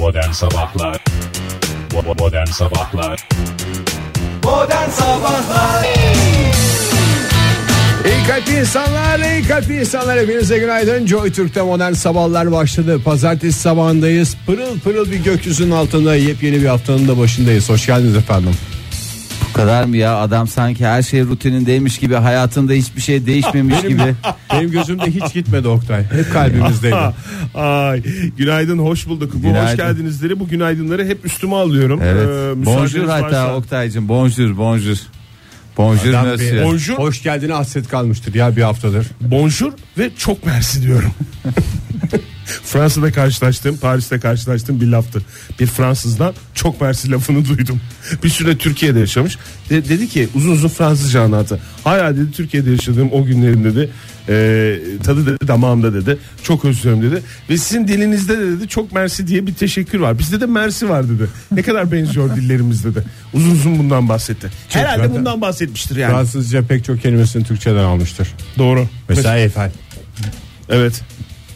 Modern Sabahlar Modern Sabahlar Modern Sabahlar İyi kalpli insanlar, iyi kalpli insanlar hepinize günaydın. Joy Türk'te modern sabahlar başladı. Pazartesi sabahındayız. Pırıl pırıl bir gökyüzünün altında yepyeni bir haftanın da başındayız. Hoş geldiniz efendim. Bu kadar mı ya adam sanki her şey rutinindeymiş gibi hayatında hiçbir şey değişmemiş gibi. Benim gözümde hiç gitmedi Oktay. Hep kalbimizdeydi. Ay günaydın hoş bulduk. Bu Günaydın. hoş geldinizleri bu günaydınları hep üstüme alıyorum. Evet. Ee, bonjour müsaadeniz hatta varsa- Oktay'cım bonjour bonjour. Bonjour Adam bir- monsieur. Bonjour, Hoş geldine hasret kalmıştır ya bir haftadır. bonjour ve çok mersi diyorum. Fransa'da karşılaştığım, Paris'te karşılaştığım bir laftı. Bir Fransızdan çok mersi lafını duydum. Bir süre Türkiye'de yaşamış. De- dedi ki uzun uzun Fransızca anlattı. Hala dedi Türkiye'de yaşadığım o günlerim dedi. e, tadı dedi damağımda dedi. Çok özlüyorum dedi. Ve sizin dilinizde de dedi çok mersi diye bir teşekkür var. Bizde de mersi var dedi. Ne kadar benziyor dillerimiz dedi. Uzun uzun bundan bahsetti. Herhalde zaten- bundan bahsetmiştir yani. Fransızca pek çok kelimesini Türkçeden almıştır. Doğru. Mesela Eiffel. Evet.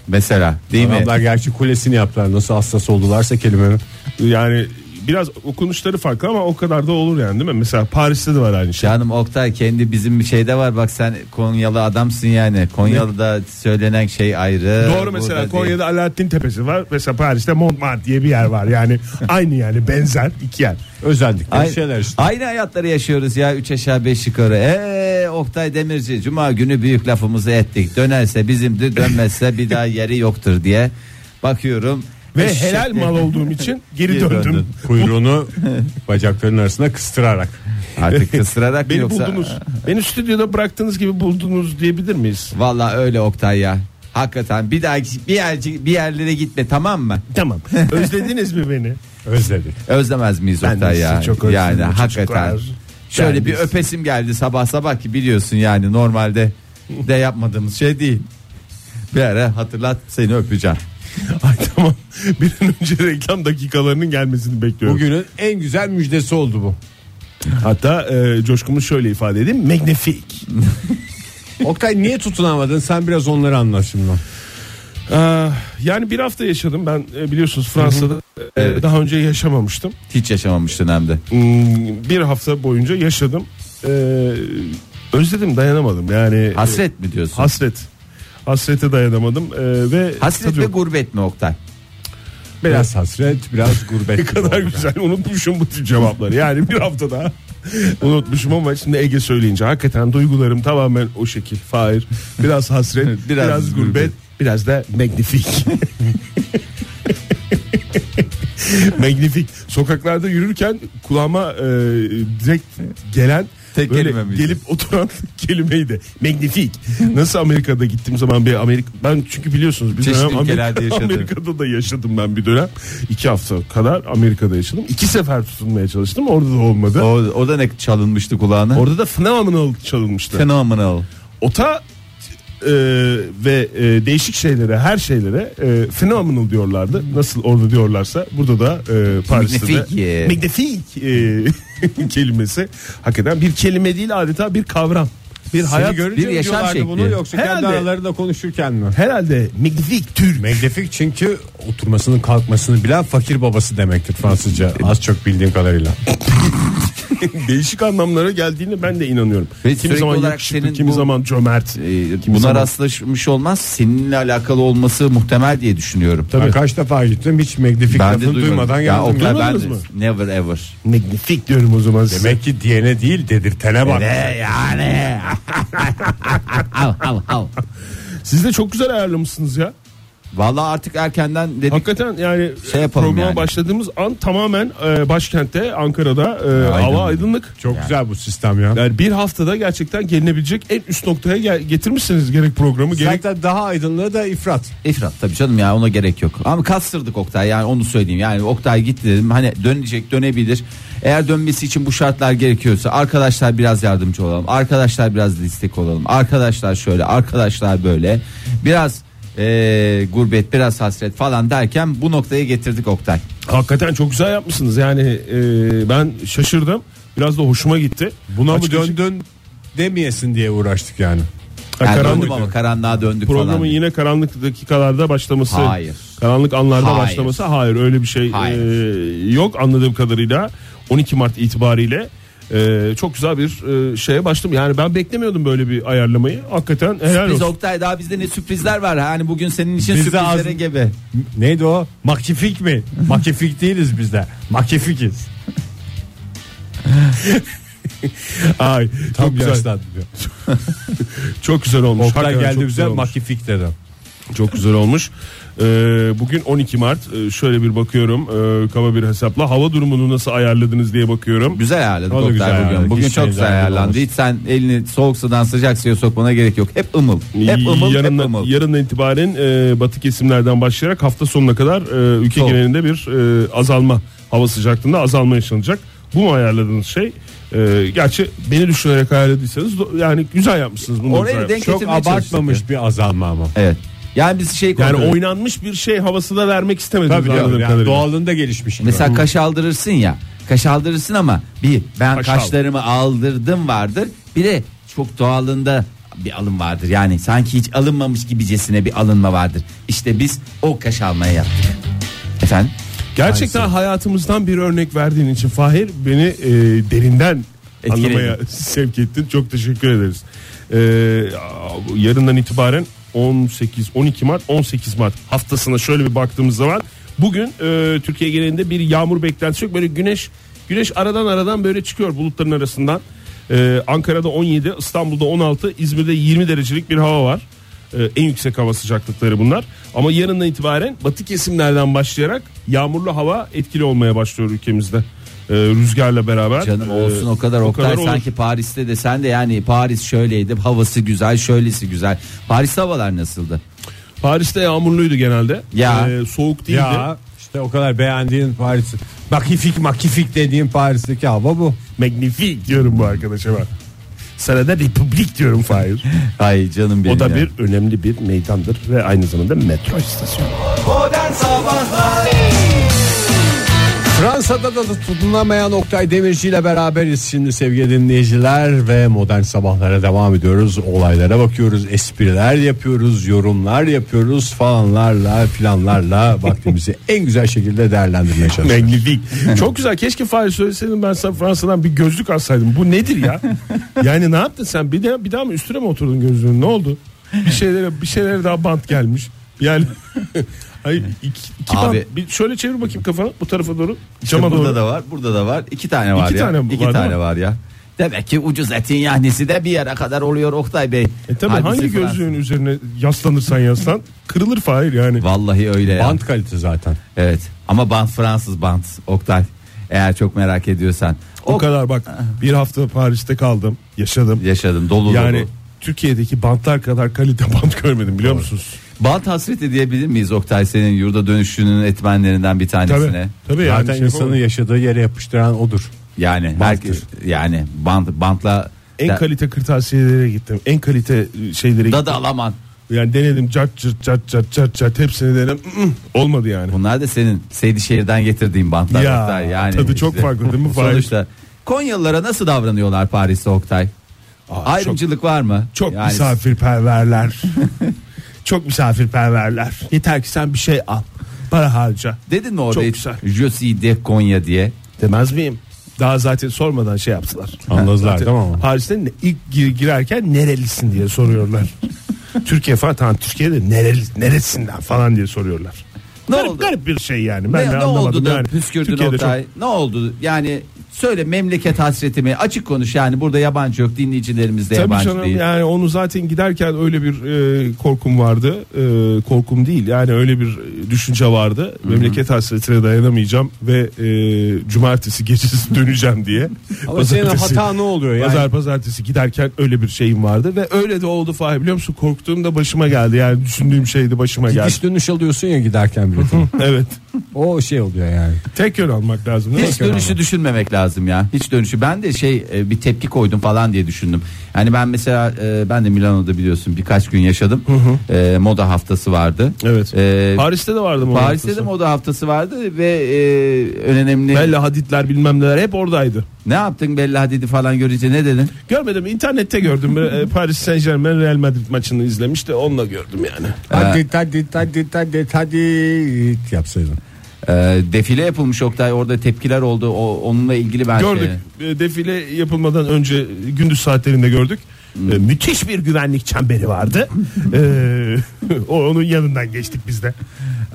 Mesela değil mi? Adamlar gerçi kulesini yaptılar. Nasıl hassas oldularsa kelimenin. Yani biraz okunuşları farklı ama o kadar da olur yani değil mi? Mesela Paris'te de var aynı şey. Canım Oktay kendi bizim bir şeyde var bak sen Konyalı adamsın yani. Konyalı'da söylenen şey ayrı. Doğru mesela Burada Konya'da Alaaddin Tepesi var. Mesela Paris'te Montmartre diye bir yer var. Yani aynı yani benzer iki yer. Özellikle Aynı, şeyler işte. aynı hayatları yaşıyoruz ya 3 aşağı 5 yukarı. Eee Oktay Demirci cuma günü büyük lafımızı ettik. Dönerse bizimdir dönmezse bir daha yeri yoktur diye bakıyorum. Ve Eşek- helal mal olduğum için geri döndüm. döndün. Kuyruğunu bacaklarının arasına kıstırarak. Artık kısırarak mı Beni yoksa? buldunuz. Beni stüdyoda bıraktığınız gibi buldunuz diyebilir miyiz? Valla öyle Oktay ya. Hakikaten bir daha bir yer bir yerlere gitme tamam mı? Tamam. Özlediniz mi beni? Özledik. Özlemez miyiz Ben Oktay ya? çok özledim yani çocuklar. hakikaten. Şöyle bir öpesim geldi sabah sabah ki biliyorsun yani normalde de yapmadığımız şey değil. Bir ara hatırlat seni öpeceğim. Ay tamam. Bir an önce reklam dakikalarının gelmesini bekliyorum. Bugünün en güzel müjdesi oldu bu. Hatta e, coşkumu şöyle ifade edeyim. Magnifik. Oktay niye tutunamadın? Sen biraz onları anlat şimdi. Aa, yani bir hafta yaşadım ben e, biliyorsunuz Fransa'da e, Evet. daha önce yaşamamıştım. Hiç yaşamamıştın hem de. Hmm, bir hafta boyunca yaşadım. Ee, özledim dayanamadım yani. Hasret mi diyorsun? hasret. Hasrete dayanamadım ee, ve Hasret ve gurbet mi Oktay? Biraz hasret, biraz gurbet. ne kadar güzel unutmuşum bu tür cevapları. Yani bir hafta daha unutmuşum ama şimdi Ege söyleyince hakikaten duygularım tamamen o şekil. Fahir. Biraz hasret, biraz, Biraz gurbet, gurbet. biraz da magnifik. magnifik. Sokaklarda yürürken kulağıma e, direkt gelen Tek böyle kelime miydi? gelip oturan kelimeydi. Magnifik. Nasıl Amerika'da gittiğim zaman bir Amerika ben çünkü biliyorsunuz bir Çeşitli dönem Amerika. Amerika'da da yaşadım ben bir dönem. İki hafta kadar Amerika'da yaşadım. İki sefer tutunmaya çalıştım. Orada da olmadı. O, o da ne çalınmıştı kulağına? Orada da phenomenal çalınmıştı. Phenomenal. Ota e, ve e, değişik şeylere her şeylere e, phenomenal diyorlardı. Nasıl orada diyorlarsa burada da e, Paris'te de magnifique e, kelimesi hakikaten bir kelime değil adeta bir kavram. Bir hayat bir yaşam şekli. bunu yoksa kendi Herhalde. aralarında konuşurken mi? herhalde magnifique tür Magnifique çünkü oturmasının kalkmasını bilen fakir babası demektir Fransızca. Az çok bildiğim kadarıyla. değişik anlamlara geldiğini ben de inanıyorum. Ve kimi zaman yakışıklı, senin kimi bu- zaman cömert. Ee, kimi buna zaman- rastlaşmış olmaz seninle alakalı olması muhtemel diye düşünüyorum. Ben kaç defa gittim hiç Magnifique Ben lafını duymadan ya, geldim. Oktay, ben Duymadınız de- never ever. Magnifique diyorum o zaman size. Demek ki diyene değil dedirtene bak. Ve yani. Al, al, al. Siz de çok güzel ayarlamışsınız ya. Vallahi artık erkenden dedik. Hakikaten yani Şey yapalım programa yani. başladığımız an tamamen e, başkentte Ankara'da e, Aydınlık. hava aydınlık. Çok güzel bu sistem ya. Yani bir haftada gerçekten gelinebilecek en üst noktaya gel- getirmişsiniz gerek programı gerek Zaten daha aydınlığı da ifrat. İfrat tabii canım ya ona gerek yok. Ama kastırdık Oktay yani onu söyleyeyim. Yani Oktay gitti dedim hani dönecek dönebilir. Eğer dönmesi için bu şartlar gerekiyorsa arkadaşlar biraz yardımcı olalım. Arkadaşlar biraz destek olalım. Arkadaşlar şöyle arkadaşlar böyle. Biraz eee, gurbet biraz hasret falan derken bu noktaya getirdik Oktay. hakikaten çok güzel yapmışsınız. Yani e, ben şaşırdım. Biraz da hoşuma gitti. Buna mı Açık açık- döndün demeyesin diye uğraştık yani. Ha, Yani karanlık. ama karanlığa döndük Programın falan. yine karanlık dakikalarda başlaması. Hayır. Karanlık anlarda Hayır. başlaması. Hayır öyle bir şey Hayır. e, yok anladığım kadarıyla 12 Mart itibariyle e, çok güzel bir e, şeye başladım. Yani ben beklemiyordum böyle bir ayarlamayı. Hakikaten helal Sürpriz olsun. Oktay daha bizde ne sürprizler var. Yani bugün senin için Bizde sürprizlere az- gebe. Neydi o? Makifik mi? Makifik değiliz biz de. Makifikiz. Ay, Tam çok güzel. Çok güzel olmuş. Oktay geldi güzel olmuş. makifik dedi. Çok güzel olmuş. Ee, bugün 12 Mart. Ee, şöyle bir bakıyorum. Ee, kaba bir hesapla. Hava durumunu nasıl ayarladınız diye bakıyorum. Güzel ayarladık Oktay güzel bugün. ayarladık. Bugün Hiç çok güzel ayarlandı. Hiç sen elini soğuk sudan sıcak suya sokmana gerek yok. Hep ımıl. Hep ımıl, yarın, hep ımıl. yarından itibaren e, batı kesimlerden başlayarak hafta sonuna kadar e, ülke Soğuk. genelinde bir e, azalma hava sıcaklığında azalma yaşanacak. Bu mu ayarladığınız şey? E, gerçi beni düşünerek ayarladıysanız yani güzel yapmışsınız bunu. Oraya güzel. denk Çok abartmamış çalıştık. bir azalma ama. Evet. Yani biz şey yani kontrol- oynanmış bir şey havası da vermek istemediniz Tabii anladığım canım, yani kadarıyla. doğalında gelişmiş. gibi. Mesela kaş aldırırsın ya. Kaş aldırırsın ama bir ben Kaş al. kaşlarımı aldırdım vardır. Bir de çok doğalında bir alım vardır. Yani sanki hiç alınmamış gibicesine bir alınma vardır. İşte biz o kaş almaya yaptık. Efendim? Gerçekten hayatımızdan bir örnek verdiğin için Fahir beni e, derinden Etkiledin. anlamaya sevk ettin. Çok teşekkür ederiz. E, yarından itibaren 18 12 Mart 18 Mart haftasına şöyle bir baktığımız zaman bugün e, Türkiye genelinde bir yağmur beklentisi yok. Böyle güneş güneş aradan aradan böyle çıkıyor bulutların arasından. E, Ankara'da 17, İstanbul'da 16, İzmir'de 20 derecelik bir hava var. Ee, en yüksek hava sıcaklıkları bunlar. Ama yarından itibaren batı kesimlerden başlayarak yağmurlu hava etkili olmaya başlıyor ülkemizde. Ee, rüzgarla beraber. Canım Ee, olsun o kadar Oktay olur. sanki Paris'te de sen de yani Paris şöyleydi havası güzel şöylesi güzel. Paris'te havalar nasıldı? Paris'te yağmurluydu genelde. Ya. Ee, soğuk değildi. Ya işte o kadar beğendiğin Paris. Makifik makifik dediğin Paris'teki hava bu. Magnifik diyorum bu arkadaşa ben. Sana da Republik diyorum Fahir. Ay canım benim o da ya. bir önemli bir meydandır ve aynı zamanda metro istasyonu. Modern Sabahlar Fransa'da da tutunamayan Oktay Demirci ile beraberiz şimdi sevgili dinleyiciler ve modern sabahlara devam ediyoruz. Olaylara bakıyoruz, espriler yapıyoruz, yorumlar yapıyoruz falanlarla filanlarla vaktimizi en güzel şekilde değerlendirmeye çalışıyoruz. Magnifik. Çok güzel. Keşke Fahir söyleseydin ben sana Fransa'dan bir gözlük alsaydım. Bu nedir ya? yani ne yaptın sen? Bir daha bir daha mı üstüne mi oturdun gözlüğün? Ne oldu? Bir şeylere bir şeylere daha bant gelmiş. Yani Hayır iki, iki Abi- bant. Bir şöyle çevir bakayım kafanı bu tarafa doğru. İşte Cama burada doğru. da var, burada da var. İki tane var İki ya. tane İki var, tane var ya. Demek ki ucuz etin yahnisi de bir yere kadar oluyor Oktay Bey. E tabi Hadise hangi gözlüğün üzerine yaslanırsan yaslan kırılır Fahir yani. Vallahi öyle ya. Bant kalite zaten. Evet. Ama bant Fransız bant Oktay. Eğer çok merak ediyorsan. O kadar bak bir hafta Paris'te kaldım yaşadım. yaşadım dolu Yani dolu. Türkiye'deki bantlar kadar kalite bant görmedim biliyor musunuz? Bant hasreti diyebilir miyiz Oktay senin yurda dönüşünün etmenlerinden bir tanesine? Tabii. Tabii yani zaten şey insanı yapamam. yaşadığı yere yapıştıran odur. Yani herkes yani bant bantla En da, kalite kırtasiyelere gittim. En kalite şeylere gittim. da alaman. Yani denedim cart cırt cart cart cart cart hepsini denedim. Mm, Olmadı yani. Bunlar da senin Seydişehir'den getirdiğin bantlar Ya, Oktay. Yani tadı çok farklı değil mi? Sonuçta Konyalılara nasıl davranıyorlar Paris'te Oktay? Ayrımcılık var mı? Çok Yani- misafirperverler. çok misafirperverler. Yeter ki sen bir şey al. Para harca. Dedin mi orada Çok güzel. Je suis de Konya diye? Demez miyim? Daha zaten sormadan şey yaptılar. Anladılar mi ama? Paris'te ne- ilk gir- girerken nerelisin diye soruyorlar. Türkiye falan tamam Türkiye'de nereli, neresinden falan diye soruyorlar. Ne garip, oldu? garip bir şey yani. Ben ne, de ne oldu da yani. püskürdün Türkiye'de çok- Oktay? Ne oldu? Yani söyle memleket hasretimi açık konuş yani burada yabancı yok dinleyicilerimiz de Tabii yabancı canım değil. yani onu zaten giderken öyle bir e, korkum vardı. E, korkum değil yani öyle bir düşünce vardı. Memleket hasretine dayanamayacağım ve e, cumartesi gecesi döneceğim diye. Ama senin hata ne oluyor yani? Pazar pazartesi giderken öyle bir şeyim vardı ve öyle de oldu Fahir biliyor musun? Korktuğum da başıma geldi. Yani düşündüğüm şeydi başıma geldi. Gidiş dönüş alıyorsun ya giderken bile. evet. O şey oluyor yani. Tek yön almak lazım. değil mi? Hiç dönüşü düşünmemek lazım ya. Hiç dönüşü. Ben de şey e, bir tepki koydum falan diye düşündüm. Yani ben mesela e, ben de Milano'da biliyorsun birkaç gün yaşadım. E, moda haftası vardı. Evet. E, Paris'te de vardı mı? Paris'te de moda haftası vardı ve e, en önemli Bella Hadidler bilmem neler hep oradaydı. Ne yaptın Bella Hadid'i falan görünce ne dedin? Görmedim internette gördüm. E, Paris Saint Germain Real Madrid maçını izlemiş de onunla gördüm yani. Hadi hadi hadi hadi hadi yapsaydın. E, defile yapılmış Oktay orada tepkiler oldu. O, onunla ilgili ben Gördük. şey- E, Defile yapılmadan önce gündüz saatlerinde gördük. E, müthiş bir güvenlik çemberi vardı. E, o onun yanından geçtik biz de.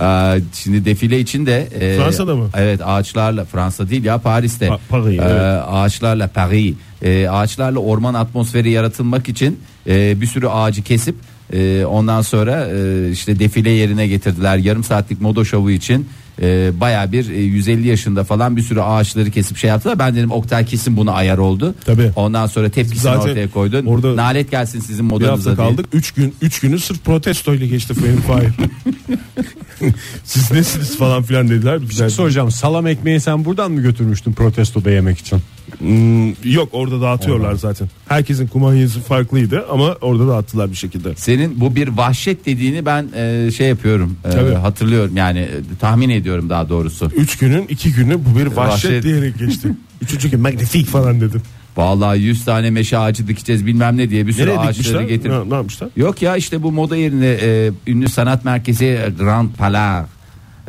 Ee, şimdi defile için de e, Fransa'da mı? Evet ağaçlarla Fransa değil ya Paris'te. Pa- Paris, Ee, evet. Ağaçlarla Paris. Ee, ağaçlarla orman atmosferi yaratılmak için e, bir sürü ağacı kesip e, ondan sonra e, işte defile yerine getirdiler. Yarım saatlik moda şovu için e, baya bir e, 150 yaşında falan bir sürü ağaçları kesip şey yaptılar. Ben dedim Oktay kesin buna ayar oldu. Tabii. Ondan sonra tepkisini Zaten ortaya koydun. orada Nalet gelsin sizin modanıza diye. kaldık. 3 gün 3 günü sırf protestoyla geçti benim Fahir. Siz nesiniz falan filan dediler. Bir şey soracağım. Salam ekmeği sen buradan mı götürmüştün protestoda yemek için? Hmm, yok orada dağıtıyorlar zaten. Herkesin kumanyası farklıydı ama orada dağıttılar bir şekilde. Senin bu bir vahşet dediğini ben e, şey yapıyorum. e, Tabii. hatırlıyorum yani e, tahmin ediyorum daha doğrusu. 3 günün 2 günü bu bir vahşet, Vahşet. diyerek geçti. Üçüncü gün magnifik falan dedim. Vallahi 100 tane meşe ağacı dikeceğiz bilmem ne diye bir sürü Nereye ağaçları dikmişler? getir. Ne, ne yapmışlar? Yok ya işte bu moda yerine e, ünlü sanat merkezi Grand Palais.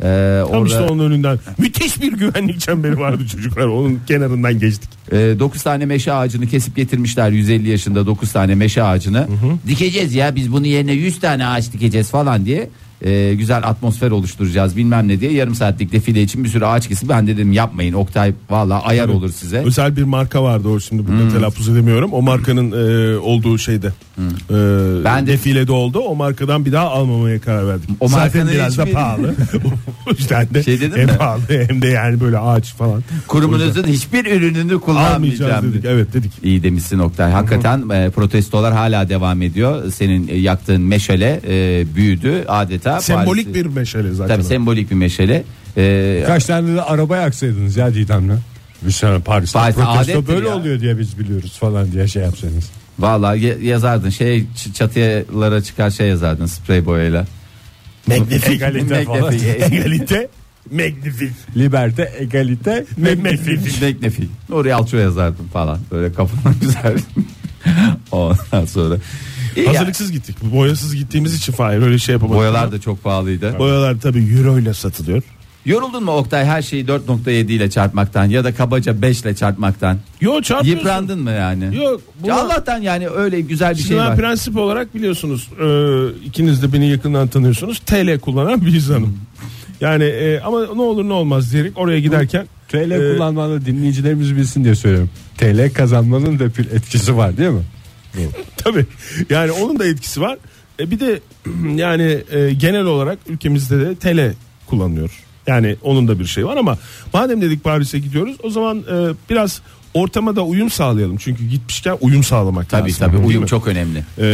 E, Tam orada işte onun önünden. Müthiş bir güvenlik çemberi vardı çocuklar. Onun kenarından geçtik. 9 tane meşe ağacını kesip getirmişler 150 yaşında 9 tane meşe ağacını. Dikeceğiz ya biz bunun yerine 100 tane ağaç dikeceğiz falan diye. E, güzel atmosfer oluşturacağız bilmem ne diye yarım saatlik defile için bir sürü ağaç kesip ben dedim yapmayın Oktay valla ayar olur size. Özel bir marka vardı o şimdi burada Hmm. telaffuz edemiyorum. O markanın e, olduğu şeyde. E, Hmm. Ben de- defilede oldu. O markadan bir daha almamaya karar verdik. O Zaten biraz da pahalı. o yüzden de Şey hem mi? pahalı hem de yani böyle ağaç falan. Kurumunuzun hiçbir ürününü kullanmayacağım. dedik. dedi. Evet dedik. İyi demişsin Oktay. Hakikaten e, protestolar hala devam ediyor. Senin e, yaktığın meşale e, büyüdü adeta. Sembolik Paris'i- bir meşale zaten. Tabii o. sembolik bir meşale. E, Kaç tane de araba yaksaydınız ya Didem'le. Bir sene Paris'te Paris'te protesto böyle ya. oluyor diye biz biliyoruz falan diye şey yapsaydınız. Vallahi ya- yazardın şey çatılara çıkar şey yazardın sprey boyayla. Magnifik. Egalite falan. Egalite. Magnifik. Liberté, egalite, Magnifik. Magnifik. Oraya alço yazardım falan. Böyle kafama güzel. Ondan sonra. İyi. Hazırlıksız gittik. Boyasız gittiğimiz için Fahir öyle şey yapamadık. Boyalar da çok pahalıydı. Boyalar tabii euro ile satılıyor. Yoruldun mu Oktay her şeyi 4.7 ile çarpmaktan ya da kabaca 5 ile çarpmaktan? Yo çarpıyorsun. Yıprandın mı yani? Yok. Ya Allah'tan yani öyle güzel bir Şimdi şey var. prensip olarak biliyorsunuz e, ikiniz de beni yakından tanıyorsunuz. TL kullanan bir insanım. Yani e, ama ne olur ne olmaz diyerek oraya giderken TL e, kullanmanı dinleyicilerimiz bilsin diye söylüyorum. TL kazanmanın da bir etkisi var değil mi? Tabii. Yani onun da etkisi var. E, bir de yani e, genel olarak ülkemizde de TL kullanılıyor. Yani onun da bir şey var ama madem dedik Paris'e gidiyoruz o zaman e, biraz ortama da uyum sağlayalım. Çünkü gitmişken uyum sağlamak Tabii lazım. tabii Değil uyum mi? çok önemli. E,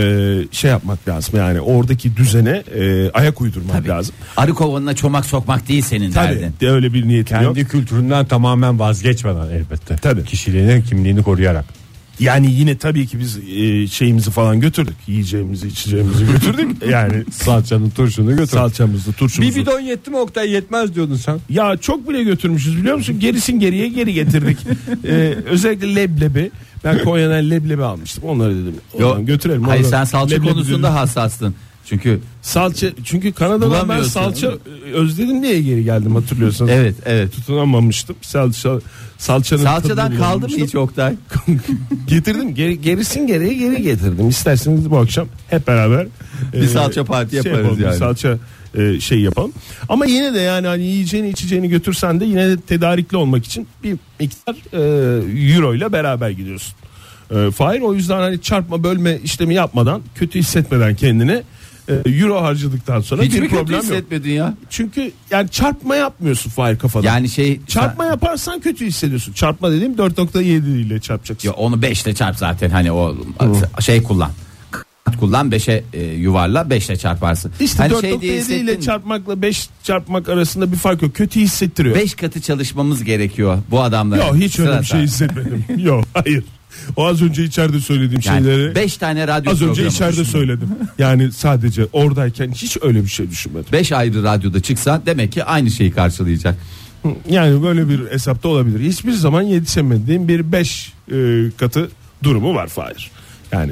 şey yapmak lazım yani oradaki düzene e, ayak uydurmak Tabii. lazım. Arı kovanına çomak sokmak değil senin Tabii derdin. de öyle bir niyetim yok. Kendi kültüründen tamamen vazgeçmeden elbette. Tabii. Kişiliğini, kimliğini koruyarak. Yani yine tabii ki biz e, şeyimizi falan götürdük. Yiyeceğimizi, içeceğimizi götürdük. Yani Salçanın turşunu götür. salçamızı, turşumuzu. bir bidon yetti mi Oktay yetmez diyordun sen. Ya çok bile götürmüşüz biliyor musun? Gerisin geriye geri getirdik. Ee, özellikle leblebi. Ben Konya'dan leblebi almıştım. Onları dedim. Yok. Götürelim. Hayır sen salça Leblebi konusunda dedim. hassastın. Çünkü Salça çünkü Kanada'dan ben salça e, özledim diye geri geldim hatırlıyorsanız. evet evet. Tutunamamıştım. Salça salçanın Salçadan kaldı mı hiç Oktay? getirdim. Geri, gerisin geriye geri getirdim. İsterseniz bu akşam hep beraber e, Bir salça parti yaparız yapalım, bir yani. salça e, şey yapalım. Ama yine de yani hani yiyeceğini içeceğini götürsen de yine de tedarikli olmak için bir miktar e, euro ile beraber gidiyorsun. E, Fahir o yüzden hani çarpma bölme işlemi yapmadan kötü hissetmeden kendini e, euro harcadıktan sonra Hiç bir mi kötü problem yok. hissetmedin ya? Çünkü yani çarpma yapmıyorsun Fahir kafadan. Yani şey Çarpma yaparsan kötü hissediyorsun. Çarpma dediğim 4.7 ile çarpacaksın. Ya onu 5 ile çarp zaten hani o şey kullan. kullan 5'e e, yuvarla 5'le çarparsın. İşte Hani 4.7 ile hissettin, çarpmakla 5 çarpmak arasında bir fark yok. Kötü hissettiriyor. 5 katı çalışmamız gerekiyor bu adamlara. Yok hiç öyle bir şey hissetmedim. Yok hayır. O az önce içeride söylediğim şeyleri Yani 5 tane radyo az önce programı içeride düşün. söyledim. Yani sadece oradayken hiç öyle bir şey düşünmedim. 5 ayrı radyoda çıksa demek ki aynı şeyi karşılayacak. Yani böyle bir hesapta olabilir. Hiçbir zaman yetişemediğim bir 5 katı durumu var Fahir. Yani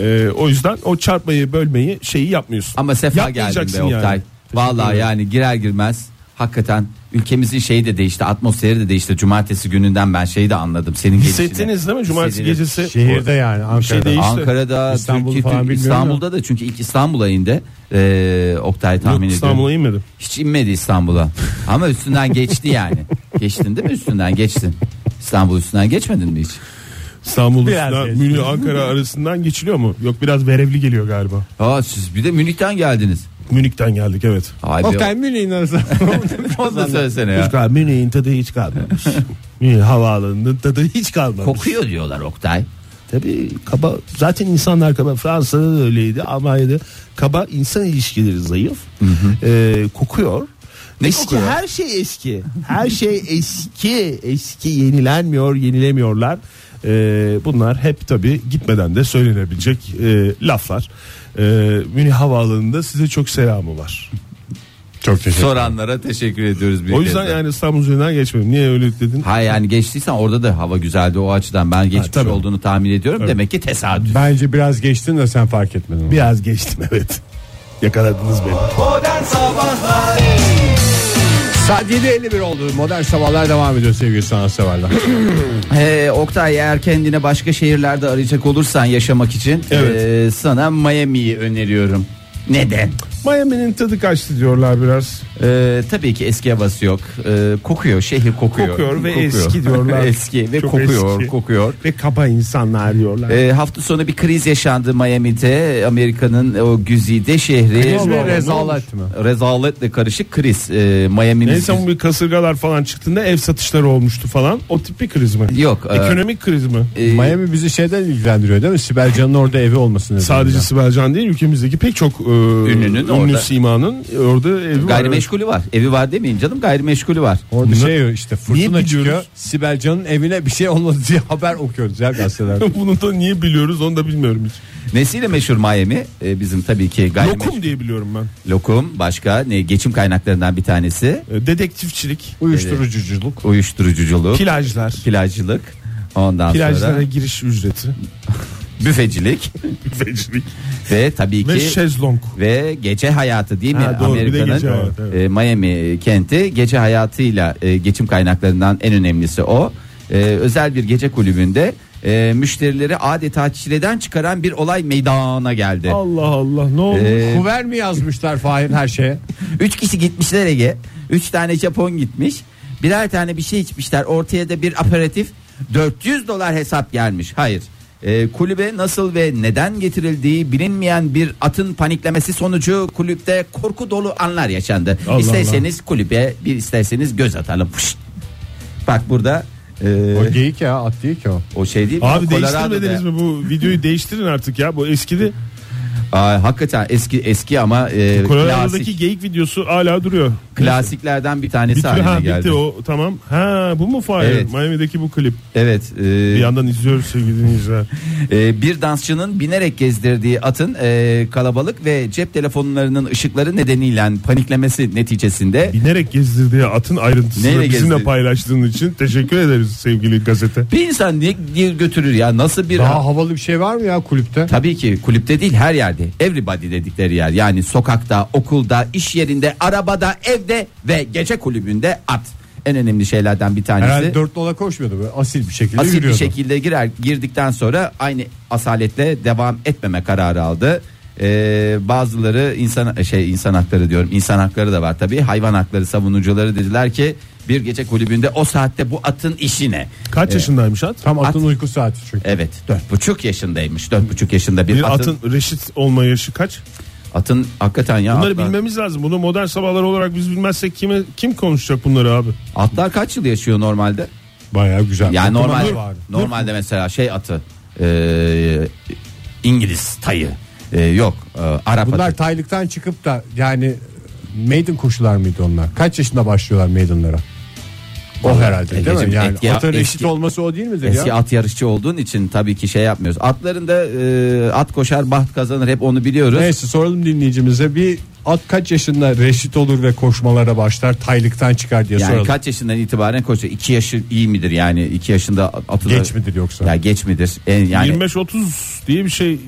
e, o yüzden o çarpmayı bölmeyi şeyi yapmıyorsun. Ama sefa geldin be Yapmayacaksın Oktay. yani. Vallahi yani girer girmez hakikaten ülkemizin şeyi de değişti atmosferi de değişti. Cumartesi gününden ben şeyi de anladım. Senin. Hissettiniz değil mi cumartesi Hissedilir. gecesi? Şehirde yani şey Ankara'da. değişti. Ankara'da, İstanbul'u Türkiye, falan İstanbul'da da çünkü ilk İstanbul'a indi. Ee, Oktay tahmin Yok. İstanbul'a inmedim. Hiç inmedi İstanbul'a. Ama üstünden geçti yani. Geçtin değil mi üstünden geçtin. İstanbul üstünden geçmedin mi hiç? İstanbul üstünden. Münih Ankara arasından geçiliyor mu? Yok biraz verevli geliyor galiba. Aa siz bir de Münih'ten geldiniz. Münih'ten geldik evet. Ay be, Oktay Münih'in arasında. onu da söylesene ya. Hiç kal- Münih'in tadı hiç kalmamış. Münih havaalanının tadı hiç kalmamış. Kokuyor diyorlar Oktay. Tabii kaba zaten insanlar kaba Fransa'da da öyleydi Almanya'da kaba insan ilişkileri zayıf Ee, kokuyor. Ne eski kokuyor? her şey eski her şey eski eski yenilenmiyor yenilemiyorlar Ee, bunlar hep tabii gitmeden de söylenebilecek e, laflar ee, Münih Havaalanı'nda size çok selamı var Çok teşekkür ederim. Soranlara teşekkür ediyoruz. Bir o kez yüzden daha. yani İstanbul üzerinden geçmedim niye öyle dedin Ha yani geçtiysen orada da hava güzeldi o açıdan ben geçmiş tabii. olduğunu tahmin ediyorum. Demek ki tesadüf. Bence biraz geçtin de sen fark etmedin. biraz geçtim evet yakaladınız beni Modern Sabahlar Saat 7.51 oldu. Modern sabahlar devam ediyor sevgili sanatseverler. Ee, Oktay eğer kendine başka şehirlerde arayacak olursan yaşamak için Evet. ee, sana Miami'yi öneriyorum. Neden? Miami'nin tadı kaçtı diyorlar biraz Ee, tabii ki eski havası yok. Ee, kokuyor, şehir kokuyor. Kokuyor ve eski diyorlar. eski ve Çok kokuyor, eski. kokuyor. ve kaba insanlar diyorlar. Ee, hafta sonu bir kriz yaşandı Miami'de. Amerika'nın o güzide şehri. Kriz Allah, rezalet mi? Rezaletle karışık kriz. Ee, Miami'nin Neyse bu bir kasırgalar falan çıktığında ev satışları olmuştu falan. O tip bir kriz mi? Yok. e, Ekonomik kriz mi? e, Miami bizi şeyden ilgilendiriyor değil mi? Sibel Can'ın orada evi olmasını. Sadece Sibel Can değil ülkemizdeki pek çok e, Ünlünün ünlü orada. simanın orada evi var. gayrimeşgulü var. Evi var demeyeyim canım gayrimeşgulü var. Orada şey işte Niye fırtına çıkıyor. biliyoruz? Sibel Can'ın evine bir şey olmadı diye haber okuyoruz ya gazetelerde. Bunu da niye biliyoruz onu da bilmiyorum hiç. Nesiyle meşhur Miami? Ee, bizim tabii ki gayrimeşgul. Lokum diye biliyorum ben. Lokum başka ne geçim kaynaklarından bir tanesi. E, Dedektifçilik, Uyuşturucuculuk. Uyuşturuculuk, plajlar, plajcılık. Ondan plajlara sonra giriş ücreti, büfecilik büfecilik ve tabii ve ki şezlong. ve gece hayatı değil mi? Ha, doğru, bir de Amerika'nın gece hayatı, evet. e, Miami kenti gece hayatıyla e, geçim kaynaklarından en önemlisi o. E, özel bir gece kulübünde e, müşterileri adeta çileden çıkaran bir olay meydana geldi. Allah Allah ne oldu? E, Kuver mi yazmışlar Fahir her şeye? Üç kişi gitmişler Ege. Üç tane Japon gitmiş. Birer tane bir şey içmişler. Ortaya da bir aperatif. 400 dolar hesap gelmiş. Hayır. Ee, kulübe nasıl ve neden getirildiği bilinmeyen bir atın paniklemesi sonucu kulüpte korku dolu anlar yaşandı. Allah isterseniz kulübe bir isterseniz göz atalım. Fışt. Bak burada e, O geyik ya at değil ki o. o şey değil mi? Abi Colorado'da. değiştirmediniz mi bu videoyu değiştirin artık ya bu eskidi. Aa, hakikaten eski eski ama e, Colorado'daki klasik, geyik videosu hala duruyor. klasiklerden bir tanesi Bitti, haline ha, geldi. bitti o tamam. Ha bu mu Fahir? Evet. Miami'deki bu klip. Evet. e, Bir yandan izliyoruz sevgili dinleyiciler. Ee, bir dansçının binerek gezdirdiği atın e, kalabalık ve cep telefonlarının ışıkları nedeniyle paniklemesi neticesinde Binerek gezdirdiği atın ayrıntısını Neyle bizimle gezdirdi? paylaştığın için teşekkür ederiz sevgili gazete. bir insan niye, niye götürür ya nasıl bir Daha havalı bir şey var mı ya kulüpte? Tabii ki kulüpte değil her yerde. Everybody dedikleri yer. Yani sokakta, okulda, iş yerinde, arabada, evde ve gece kulübünde at. En önemli şeylerden bir tanesi. Herhalde dört dola koşmuyordu böyle asil bir şekilde asil bir yürüyordu. şekilde girer girdikten sonra aynı asaletle devam etmeme kararı aldı. Ee, bazıları insan şey insan hakları diyorum insan hakları da var tabii hayvan hakları savunucuları dediler ki bir gece kulübünde o saatte bu atın işi ne? Kaç yaşındaymış at? Tam atın At- uyku saati çünkü. Evet dört buçuk yaşındaymış dört buçuk yaşında bir, Bir atın, atın reşit olma yaşı kaç? atın hakikaten ya Bunları atlar, bilmemiz lazım. Bunu modern sabahlar olarak biz bilmezsek kime kim konuşacak bunları abi? atlar kaç yıl yaşıyor normalde? Bayağı güzel. Yani Okumaları normal var. normalde mesela şey atı e, İngiliz tayı Ee, yok e, Arap Bunlar atı. taylıktan çıkıp da yani maiden koşular mıydı onlar? Kaç yaşında başlıyorlar maidenlara? O herhalde değil Egeciğim, mi? Yani et ya- atın eşit eski- olması o değil midir Eski ya? at yarışçı olduğun için tabii ki şey yapmıyoruz. Atların da e, at koşar baht kazanır hep onu biliyoruz. Neyse soralım dinleyicimize bir at kaç yaşında reşit olur ve koşmalara başlar taylıktan çıkar diye Yani soralım. kaç yaşından itibaren koşuyor? 2 yaşı iyi midir yani? 2 yaşında atı da- Geç midir yoksa? Ya geç midir? En, yani 25-30 diye bir şey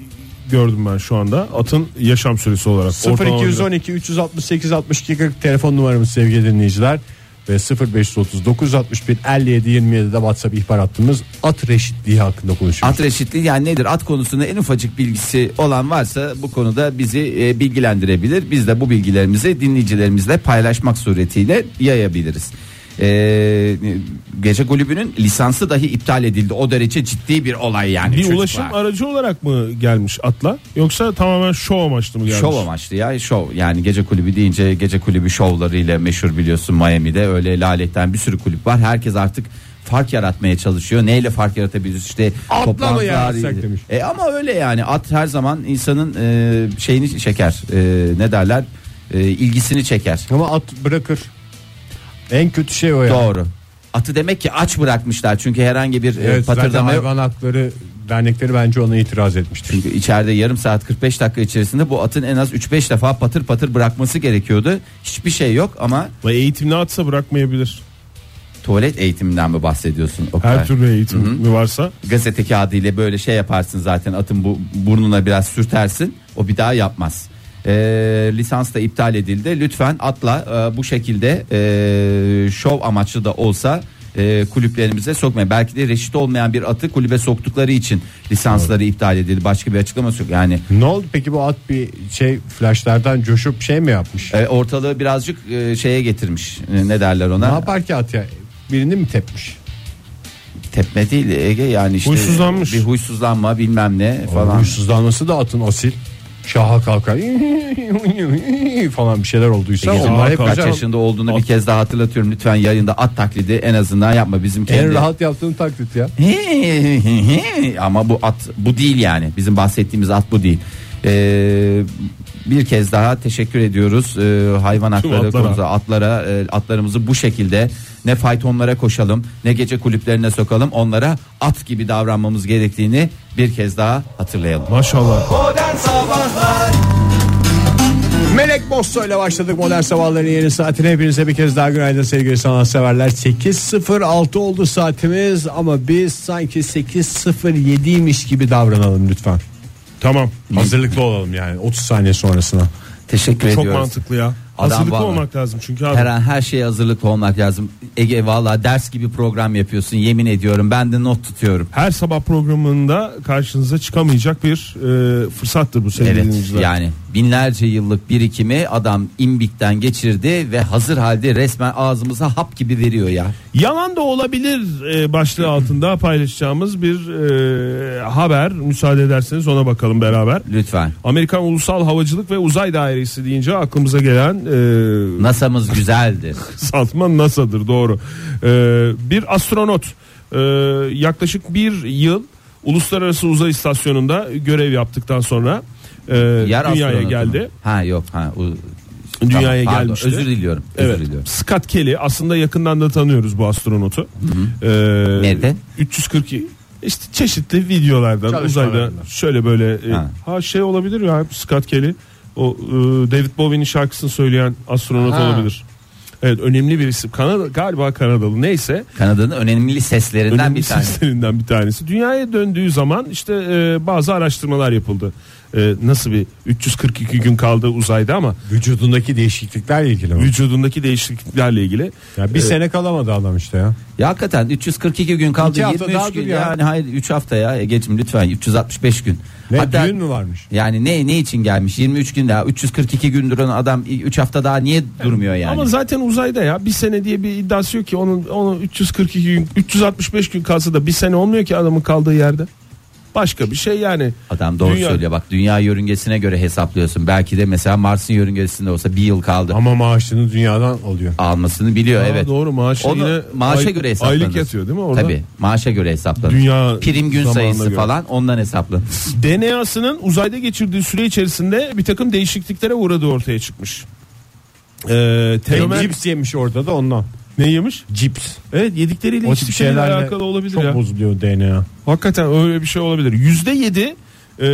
gördüm ben şu anda. Atın yaşam süresi olarak. Ortalama 0212 368 62 40 telefon numaramız sevgili dinleyiciler ve 0530 961 57 27'de WhatsApp ihbar hattımız at reşitliği hakkında konuşuyoruz. At reşitliği yani nedir? At konusunda en ufacık bilgisi olan varsa bu konuda bizi e, bilgilendirebilir. Biz de bu bilgilerimizi dinleyicilerimizle paylaşmak suretiyle yayabiliriz. Ee, gece kulübünün lisansı dahi iptal edildi. O derece ciddi bir olay yani. Bir çocuklar. ulaşım aracı olarak mı gelmiş atla yoksa tamamen şov amaçlı mı gelmiş? Şov amaçlı ya şov yani gece kulübü deyince gece kulübü şovlarıyla meşhur biliyorsun Miami'de öyle laletten bir sürü kulüp var herkes artık fark yaratmaya çalışıyor neyle fark yaratabiliriz işte Atla mı yaratsak demiş. e ama öyle yani at her zaman insanın e, şeyini çeker e, ne derler E, ilgisini çeker Ama at bırakır. En kötü şey o ya. doğru atı demek ki aç bırakmışlar çünkü herhangi bir e, Evet, zaten patırdama yok. hayvan hakları dernekleri bence ona itiraz etmiştir. Çünkü içeride yarım saat 45 dakika içerisinde bu atın en az 3-5 defa patır patır bırakması gerekiyordu. Hiçbir şey yok ama Ve eğitimli atsa bırakmayabilir. tuvalet eğitiminden mi bahsediyorsun? Oktay? Her türlü eğitim mi varsa. Gazete kağıdı ile böyle şey yaparsın zaten atın bu burnuna biraz sürtersin o bir daha yapmaz. Ee, lisans da iptal edildi. Lütfen atla e, bu şekilde e, şov amaçlı da olsa e, kulüplerimize sokmayın. Belki de reşit olmayan bir atı kulübe soktukları için lisansları iptal edildi. Başka bir açıklaması yok. Yani Ne oldu peki bu at bir şey flashlardan coşup şey mi yapmış? e, ortalığı birazcık e, şeye getirmiş. E, ne derler Ne ona? yapar ki at ya? Birini mi tepmiş? Tepme değil Ege yani işte Huysuzlanmış. bir huysuzlanma bilmem ne falan. Huysuzlanması da atın asil. Şaha kalkar falan bir şeyler olduysa Egeciğim, onlar hep kaç güzel. yaşında olduğunu bir kez daha hatırlatıyorum. Lütfen yayında at taklidi en azından yapma bizim kendi. En rahat yaptığın taklit ya. Ama bu at bu değil yani. Bizim bahsettiğimiz at bu değil. Ee, bir kez daha teşekkür ediyoruz ee, hayvan hakları atlara. konusunda atlara e, atlarımızı bu şekilde ne faytonlara koşalım ne gece kulüplerine sokalım onlara at gibi davranmamız gerektiğini bir kez daha hatırlayalım. Maşallah. Modern Sabahlar Melek Bosso ile başladık modern sabahların yeni saatine hepinize bir kez daha günaydın sevgili sanatseverler 8.06 oldu saatimiz ama biz sanki 8.07'ymiş gibi davranalım lütfen Tamam. hazırlıklı olalım yani 30 saniye sonrasına Teşekkür Çok ediyoruz. mantıklı ya. Adam Hazırlıklı vallahi- olmak lazım çünkü abi. Her an her şeye hazırlıklı olmak lazım. Ege valla ders gibi program yapıyorsun yemin ediyorum ben de not tutuyorum. Her sabah programında karşınıza çıkamayacak bir e, fırsattır bu sevgili Evet dinleyiciler. yani binlerce yıllık birikimi adam imbikten geçirdi ve hazır halde resmen ağzımıza hap gibi veriyor ya. Yalan da olabilir e, başlığı altında paylaşacağımız bir e, haber. Müsaade ederseniz ona bakalım beraber. Lütfen. Amerikan Ulusal Havacılık ve Uzay Dairesi deyince aklımıza gelen e, NASA'mız güzeldir. kısaltma NASA'dır doğru. E, bir astronot e, yaklaşık bir yıl Uluslararası Uzay İstasyonu'nda görev yaptıktan sonra e, Yer dünyaya geldi. mu? Ha yok ha. o- Dünyaya Tamam, pardon, gelmişti. Özür diliyorum. Özür Evet. diliyorum. Scott Kelly aslında yakından da tanıyoruz bu astronotu. Ee, Nerede? 342 işte çeşitli videolardan uzayda şöyle böyle e, Ha. ha. şey olabilir ya Scott Kelly o e, David Bowie'nin şarkısını söyleyen astronot Ha. olabilir. Evet önemli bir isim. Kanada galiba Kanadalı neyse. Kanada'nın önemli seslerinden Önemli bir tanesi. seslerinden bir tanesi. Dünyaya döndüğü zaman işte e, bazı araştırmalar yapıldı. E, nasıl bir 342 gün kaldı uzayda ama vücudundaki değişikliklerle ilgili mi? vücudundaki değişikliklerle ilgili. Ya bir sene kalamadı adam işte ya. Ya hakikaten 342 gün kaldı İki hafta 23 daha gün ya. yani hayır 3 hafta ya Ege'cim lütfen 365 gün. Ne Hatta- düğün mü varmış? Yani ne ne için gelmiş 23 gün daha 342 gün duran adam 3 hafta daha niye durmuyor yani? Ama zaten uzayda ya bir sene diye bir iddiası yok ki onun onun 342 gün 365 gün kalsa da bir sene olmuyor ki adamın kaldığı yerde. Başka bir şey yani. Adam doğru Dünya- söylüyor bak dünya yörüngesine göre hesaplıyorsun. Belki de mesela Mars'ın yörüngesinde olsa bir yıl kaldı. Ama maaşını dünyadan alıyor. Almasını biliyor Aa, evet. Doğru maaşı Onu yine maaşa ay- göre hesaplanır. Aylık yatıyor değil mi orada? Tabii maaşa göre hesaplanır. Dünya Prim gün zamanına sayısı göre. falan ondan hesaplanır. DNA'sının uzayda geçirdiği süre içerisinde bir takım değişikliklere uğradığı ortaya çıkmış. Ee, telomer Cips yemiş orada da ondan. Ne yemiş? Cips. Evet yedikleriyle O içtikleriyle şeylerle alakalı olabilir çok ya. bozuluyor DNA. Hakikaten öyle bir şey olabilir. Yüzde yedi e,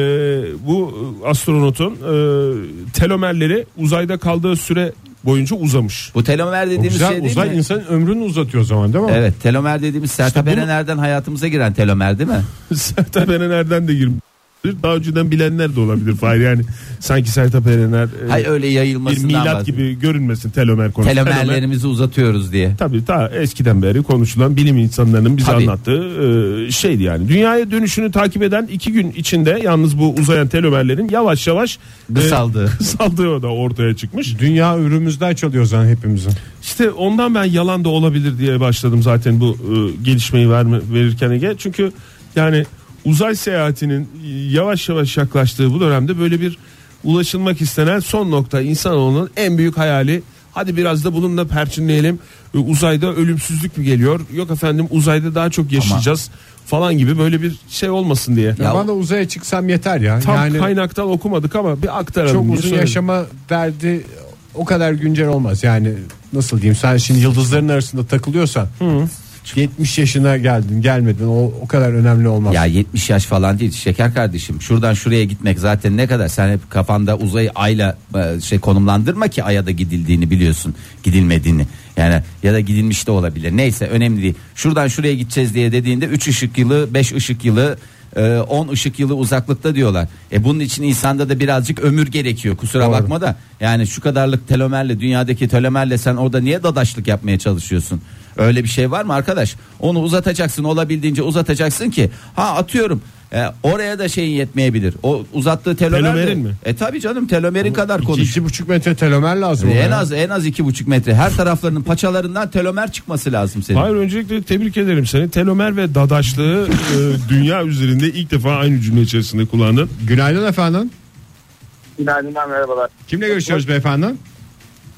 bu astronotun e, telomerleri uzayda kaldığı süre boyunca uzamış. Bu telomer dediğimiz güzel şey değil uzay mi? insanın ömrünü uzatıyor o zaman değil mi? Evet telomer dediğimiz Sertab bunu- Erener'den hayatımıza giren telomer değil mi? Sertab Erener'den de girmiş. Daha önceden bilenler de olabilir Fahir yani sanki Sertab Erener e, Hay öyle bir yayılmasından milat bahsediyorum. gibi görünmesin telomer konusu. Telomer- Telomerlerimizi uzatıyoruz diye. Tabii ta eskiden beri konuşulan bilim insanlarının bize Tabii. anlattığı e, şeydi yani. Dünyaya dönüşünü takip eden iki gün içinde yalnız bu uzayan telomerlerin yavaş yavaş e, Kısaldı. kısaldığı da ortaya çıkmış. Dünya ürümüzden çalıyor zaten hepimizin. İşte ondan ben yalan da olabilir diye başladım zaten bu e, gelişmeyi verme, verirken Ege. Çünkü yani uzay seyahatinin yavaş yavaş yaklaştığı bu dönemde böyle bir ulaşılmak istenen son nokta insanoğlunun en büyük hayali. Hadi biraz da bununla perçinleyelim. E, Uzayda ölümsüzlük mü geliyor? Yok efendim uzayda daha çok yaşayacağız falan gibi böyle bir şey olmasın diye. Ya bana uzaya çıksam yeter ya. Tam yani kaynaktan okumadık ama bir aktaralım. çok uzun söyledim. yaşama derdi o kadar güncel olmaz. Yani nasıl diyeyim sen şimdi yıldızların arasında takılıyorsan 70 yaşına geldin gelmedin o, o kadar önemli olmaz. Ya 70 yaş falan değil şeker kardeşim. Şuradan şuraya gitmek zaten ne kadar sen hep kafanda uzayı ayla e, şey konumlandırma ki aya da gidildiğini biliyorsun. Gidilmediğini. Yani ya da gidilmiş de olabilir. Neyse önemli değil. Şuradan şuraya gideceğiz diye dediğinde 3 ışık yılı, 5 ışık yılı, e, 10 ışık yılı uzaklıkta diyorlar. E bunun için insanda da birazcık ömür gerekiyor. Kusura Doğru. bakma da. Yani şu kadarlık telomerle dünyadaki telomerle sen orada niye dadaşlık yapmaya çalışıyorsun? Öyle bir şey var mı arkadaş? Onu uzatacaksın olabildiğince uzatacaksın ki ha atıyorum e, oraya da şeyin yetmeyebilir. O uzattığı telomer de- Telomerin mi? E tabi canım telomerin kadar İki, konuş. iki buçuk metre telomer lazım. ona En ya. az en az iki buçuk metre. Her taraflarının paçalarından telomer çıkması lazım senin. Hayır öncelikle tebrik ederim seni. Telomer ve dadaşlığı e, dünya üzerinde ilk defa aynı cümle içerisinde kullandın. Günaydın efendim. Günaydınlar merhabalar. Kimle görüşüyoruz beyefendi?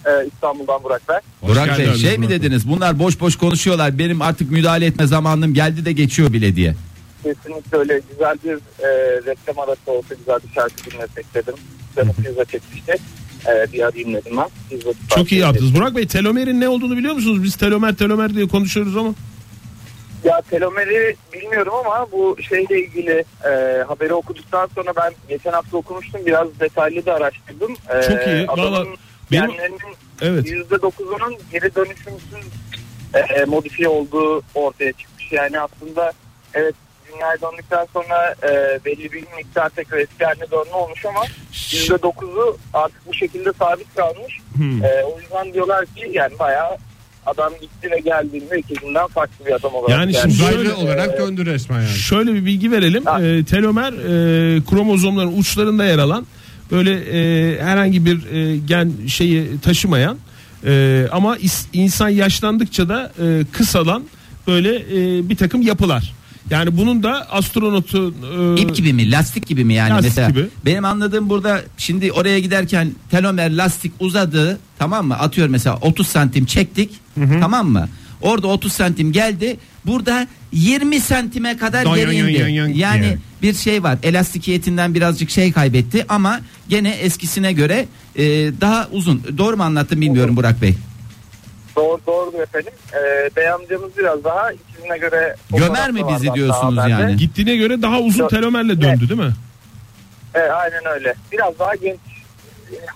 Ee, İstanbul'dan Burak. Burak Hoş Bey geldiniz şey mi Burak Bey. dediniz? Bunlar boş boş konuşuyorlar. Benim artık müdahale etme zamanım geldi de geçiyor bile diye. Kesinlikle öyle güzel bir e, reklam arası olsa güzel bir şarkı dinlesek dedim. Canım pizza çekmişti. E, bir arayayım dedim ben. Pizza Çok iyi yaptınız. Burak Bey telomerin ne olduğunu biliyor musunuz? Biz telomer telomer diye konuşuyoruz ama. Ya telomeri bilmiyorum ama bu şeyle ilgili e, haberi okuduktan sonra ben geçen hafta okumuştum. Biraz detaylı da araştırdım. E, Çok iyi. adamın Valla benim- genlerinin Evet. %9'unun geri dönüşümsüz e, modifiye olduğu ortaya çıkmış. Yani aslında evet dünyaya döndükten sonra e, belli bir miktar tekrar eski haline dönme olmuş ama %9'u artık bu şekilde sabit kalmış. Hmm. E, o yüzden diyorlar ki yani bayağı adam gitti ve geldiğinde ülkesinden farklı bir adam olarak. Yani şimdi Uzaylı Şöyle, olarak e, döndü resmen yani. Şöyle bir bilgi verelim. Ha. Ee, telomer e, kromozomların uçlarında yer alan böyle e, herhangi bir e, gen şeyi taşımayan e, ama is- insan yaşlandıkça da e, kısalan böyle e, bir takım yapılar. Yani bunun da astronotun e, İp gibi mi lastik gibi mi yani Lastik mesela? gibi. benim anladığım burada şimdi oraya giderken telomer lastik uzadı tamam mı? Atıyorum mesela 30 santim çektik tamam mı? Orada 30 santim geldi. Burada 20 santime kadar Don geri indi yani diye. bir şey var elastikiyetinden birazcık şey kaybetti ama gene eskisine göre e, daha uzun doğru mu anlattım bilmiyorum Burak Bey Doğru doğru efendim. E, bey amcamız biraz daha ikisine göre Gömer mi bizi diyorsunuz yani? haberde. gittiğine göre daha uzun telomerle döndü değil mi? Evet, aynen öyle. Biraz daha genç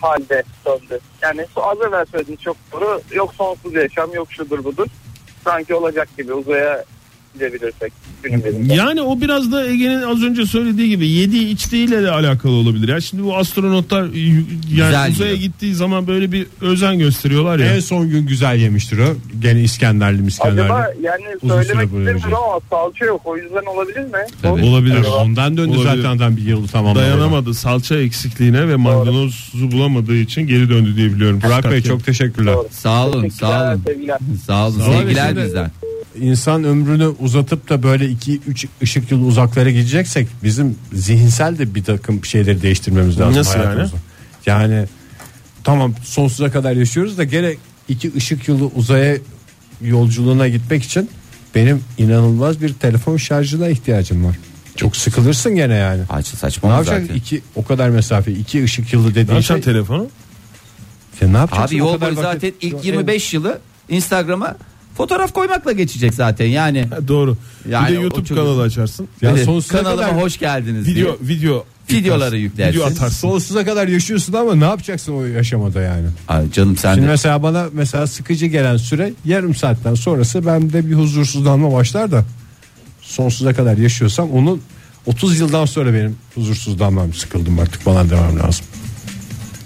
halde döndü. Yani az evvel söylediğiniz çok doğru. Yok sonsuz yaşam, yok şudur budur. Sanki olacak gibi uzaya gidebilirsek. Yani o biraz da Ege'nin az önce söylediği gibi yediği içtiğiyle de alakalı olabilir. Ya şimdi bu astronotlar yani Güzel uzaya yiyor. gittiği zaman böyle bir özen gösteriyorlar ya. En son gün güzel yemiştir o. Gene İskenderli miskenderli. Acaba yani Uzun söylemek istemiyorum ama salça yok. O yüzden olabilir mi? Tabii. Olabilir. Acaba? Ondan döndü Olabilir. zaten adam bir yıl tamamladı. Dayanamadı salça eksikliğine ve maydanozu bulamadığı için geri döndü diye biliyorum. Burak Bey çok teşekkürler. Doğru. sağ olun sağ olun sevgiler. sağ olun Sağ olun. sevgiler bizden insan ömrünü uzatıp da böyle 2-3 ışık yılı uzaklara gideceksek bizim zihinsel de bir takım şeyleri değiştirmemiz lazım. Nasıl yani? Yani tamam sonsuza kadar yaşıyoruz da gene iki ışık yılı uzaya yolculuğuna gitmek için benim inanılmaz bir telefon şarjına ihtiyacım var. Çok sıkılırsın gene yani. Ne saçma yapacaksın? zaten. İki, o kadar mesafe, iki ışık yılı Ne dediğin şey. yapacaksın telefonu? Ya ne yapacaksın? Abi yol boyu vakit- zaten ilk 25 yılı Instagram'a fotoğraf koymakla geçecek zaten yani. Ha, doğru. Yani bir de YouTube çok- kanalı açarsın. Ya Evet, sonsuza kanalıma kadar- hoş geldiniz Video diye. video Videoları yüklersin. Video atarsın. Sonsuza kadar yaşıyorsun ama ne yapacaksın o yaşamada yani? Ay canım sen Şimdi de mesela bana mesela sıkıcı gelen süre yarım saatten sonrası bende bir huzursuzlanma başlar da sonsuza kadar yaşıyorsam onun 30 yıldan sonra benim huzursuzlanmam sıkıldım artık falan demem lazım.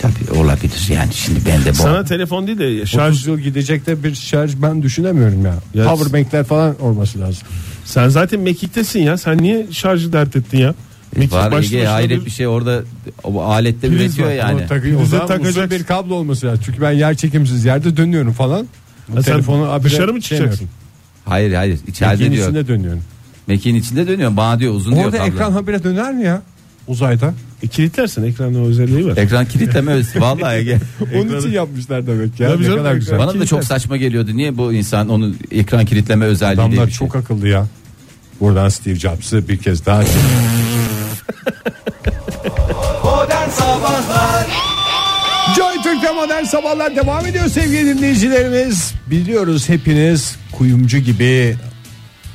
Tabii olabilir yani şimdi ben de bu. Sana telefon değil de şarj 30 yıl gidecek de bir şarj ben düşünemiyorum ya. Ya- Powerbankler falan olması lazım. sen zaten mekiktesin ya. Sen niye şarjı dert ettin ya? Mekik Var başlı Ege başına hayret bir- şey orada o alette Priz üretiyor var. yani. O, takı, o Prize zaman uzun takacaksın. bir kablo olması lazım. Çünkü ben yer çekimsiz yerde dönüyorum falan. Bu Ha, sen telefonu habire dışarı mı şey çıkacaksın? Hayır hayır içeride Mekiğin diyor. içinde dönüyorum. Mekiğin içinde dönüyor. Bana diyor uzun diyor Orada kablo. ekran habire döner mi ya? Uzayda. E, kilitlersin ekranın o özelliği var. Ekran kilitleme özelliği. Vallahi Ege. Onun için yapmışlar demek ya. Tabii ne canım, kadar güzel. Bana da çok saçma geliyordu. Niye bu insan onun ekran kilitleme özelliği diye Adamlar bir şey. çok akıllı ya. Buradan Steve Jobs'ı bir kez daha Joy Türk'te modern sabahlar devam ediyor sevgili dinleyicilerimiz. Biliyoruz hepiniz kuyumcu gibi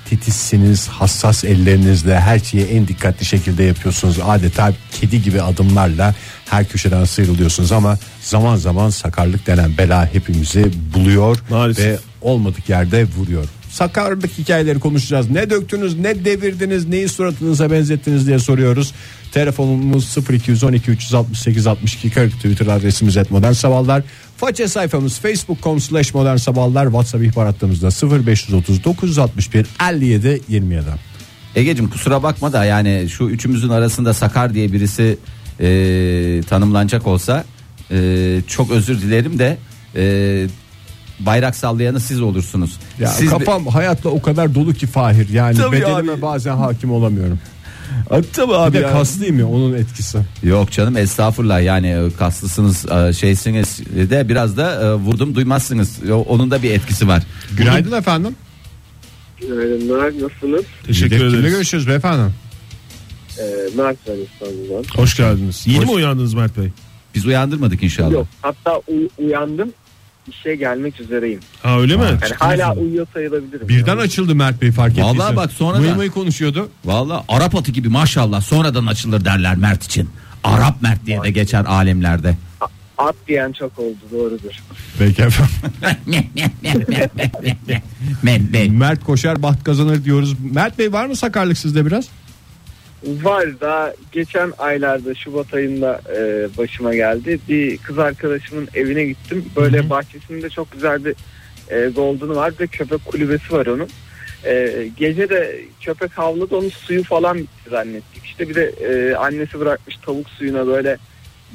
titizsiniz, hassas ellerinizle her şeyi en dikkatli şekilde yapıyorsunuz. Adeta kedi gibi adımlarla her köşeden sıyrılıyorsunuz ama zaman zaman sakarlık denen bela hepimizi buluyor Maalesef. ve olmadık yerde vuruyor. Sakarlık hikayeleri konuşacağız. Ne döktünüz, ne devirdiniz, neyi suratınıza benzettiniz diye soruyoruz. Telefonumuz 0212 368 62 40 Twitter adresimiz et modern sabahlar. Faça sayfamız facebook.com slash modern sabahlar. WhatsApp ihbar hattımızda 0530 961 57 27. Egeciğim kusura bakma da yani şu üçümüzün arasında Sakar diye birisi e, tanımlanacak olsa e, çok özür dilerim de e, bayrak sallayanı siz olursunuz. Ya siz kafam hayatla o kadar dolu ki Fahir. Yani Tabii bedenime abi. bazen hakim olamıyorum. Tabii Bir abi de ya. kaslıyım ya onun etkisi. Yok canım estağfurullah yani e, kaslısınız e, şeysiniz de biraz da e, vurdum duymazsınız. Onun da bir etkisi var. Günaydın efendim. Günaydınlar nasılsınız? Teşekkür Kimle ederiz. görüşürüz beyefendi? Ee, Mert ben İstanbul'dan. Hoş geldiniz. Yeni mi uyandınız Mert Bey? Biz uyandırmadık inşallah. Yok hatta uy- uyandım işe gelmek üzereyim. Ha öyle mi? Yani hala uyuyor sayılabilirim. Birden Yani. açıldı Mert Bey fark ettiyse. Vallahi bak sonradan- Mıy mıy konuşuyordu. Vallahi Arap atı gibi maşallah sonradan açılır derler Mert için. Arap Mert diye de geçer alemlerde. At diyen çok oldu doğrudur. Peki efendim. Bey. Mert koşar baht kazanır diyoruz. Mert Bey var mı sakarlık sizde biraz? Var da geçen aylarda Şubat ayında e, başıma geldi. Bir kız arkadaşımın evine gittim. Böyle bahçesinde çok güzel bir e, golden'ı var ve köpek kulübesi var onun. E, gece de köpek havladı onun suyu falan bitti zannettik. İşte bir de e, annesi bırakmış tavuk suyuna böyle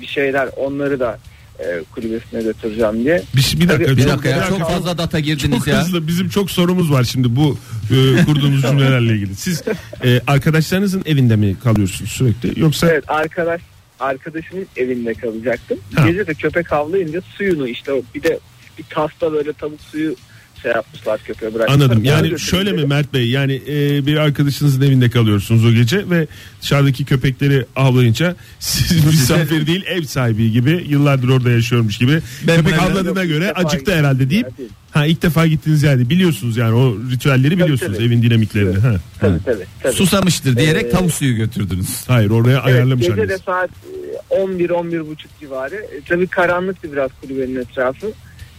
bir şeyler onları da e, kulübesine götüreceğim diye. Bir, bir dakika. Bir dakika ya çok fazla data girdiniz Çok ya. hızlı bizim çok sorumuz var şimdi bu e, kurduğumuz cümlelerle ilgili. Siz e, arkadaşlarınızın evinde mi kalıyorsunuz sürekli yoksa Evet arkadaş arkadaşımın evinde kalacaktım. Ha. Gece de köpek havlayınca suyunu işte bir de bir tasta böyle tavuk suyu şey yapmışlar köpeğe bırakmışlar. anladım. Yani götürün şöyle mi. Mert Bey yani e, bir arkadaşınızın evinde kalıyorsunuz o gece ve dışarıdaki köpekleri avlayınca siz misafir değil ev sahibi gibi yıllardır orada yaşıyormuş gibi köpek buna- avladığına Yok, göre ilk acıktı herhalde deyip değil. ha ilk defa gittiğiniz yerde biliyorsunuz yani o ritüelleri biliyorsunuz tabii. evin dinamiklerini. Ha. Tabii tabii. tabii. Susamıştır diyerek Ee, tavuk suyu götürdünüz. Hayır oraya ayarlamış evet, gece de saat e, 11-11 buçuk civarı. E, tabii karanlıktı biraz kulübenin etrafı.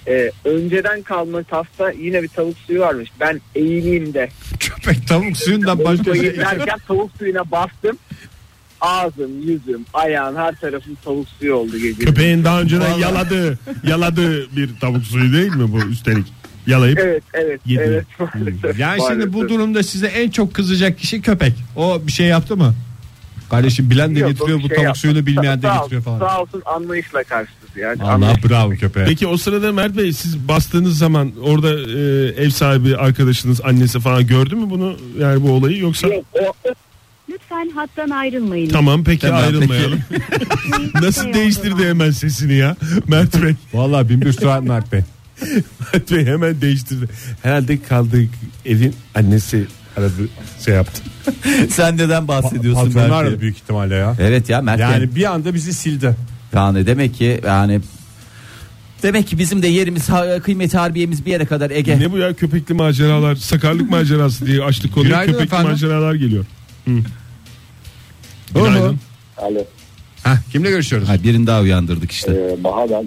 E, önceden kalma tasta yine bir tavuk suyu varmış. Ben eğileyim de Köpek tavuk suyundan başka şey derken tavuk suyuna bastım. Ağzım, yüzüm, ayağım her tarafım tavuk suyu oldu gece. Köpeğin daha önceden yaladığı yaladığı bir tavuk suyu değil mi bu üstelik? Yalayıp Evet, evet, Yedi. evet. maalesef, Yani şimdi bu maalesef. durumda size en çok kızacak kişi köpek. O bir şey yaptı mı? Kardeşim bilen de Yok, getiriyor bu şey tavuk yapma. suyunu bilmeyen de Sağ- getiriyor falan. Sağ olsun anlayışla karşıladı. Yani Allah anlayış- bravo köpeğe. Peki o sırada Mert Bey siz bastığınız zaman orada e, ev sahibi arkadaşınız annesi falan gördü mü bunu yani bu olayı yoksa Yok, o- Lütfen hattan ayrılmayın. tamam peki Tamam, ayrılmayalım. Nasıl değiştirdi hemen sesini ya Mert Bey. Vallahi bin bir sual Mert Bey. Mert Bey hemen değiştirdi. Herhalde kaldığı evin annesi aradı şey yaptı. Sen neden bahsediyorsun Patronlar belki? aradı büyük ihtimalle ya. Evet ya Mert Yani bir anda bizi sildi. Yani demek ki yani demek ki bizim de yerimiz ha- kıymeti harbiyemiz bir yere kadar Ege. Ne bu ya köpekli maceralar sakarlık macerası diye açtık konuyu Günaydın köpekli efendim. maceralar geliyor. Hı. Günaydın. Alo. Heh, kimle görüşüyoruz? Ha, birini daha uyandırdık işte. Ee, Baha ben.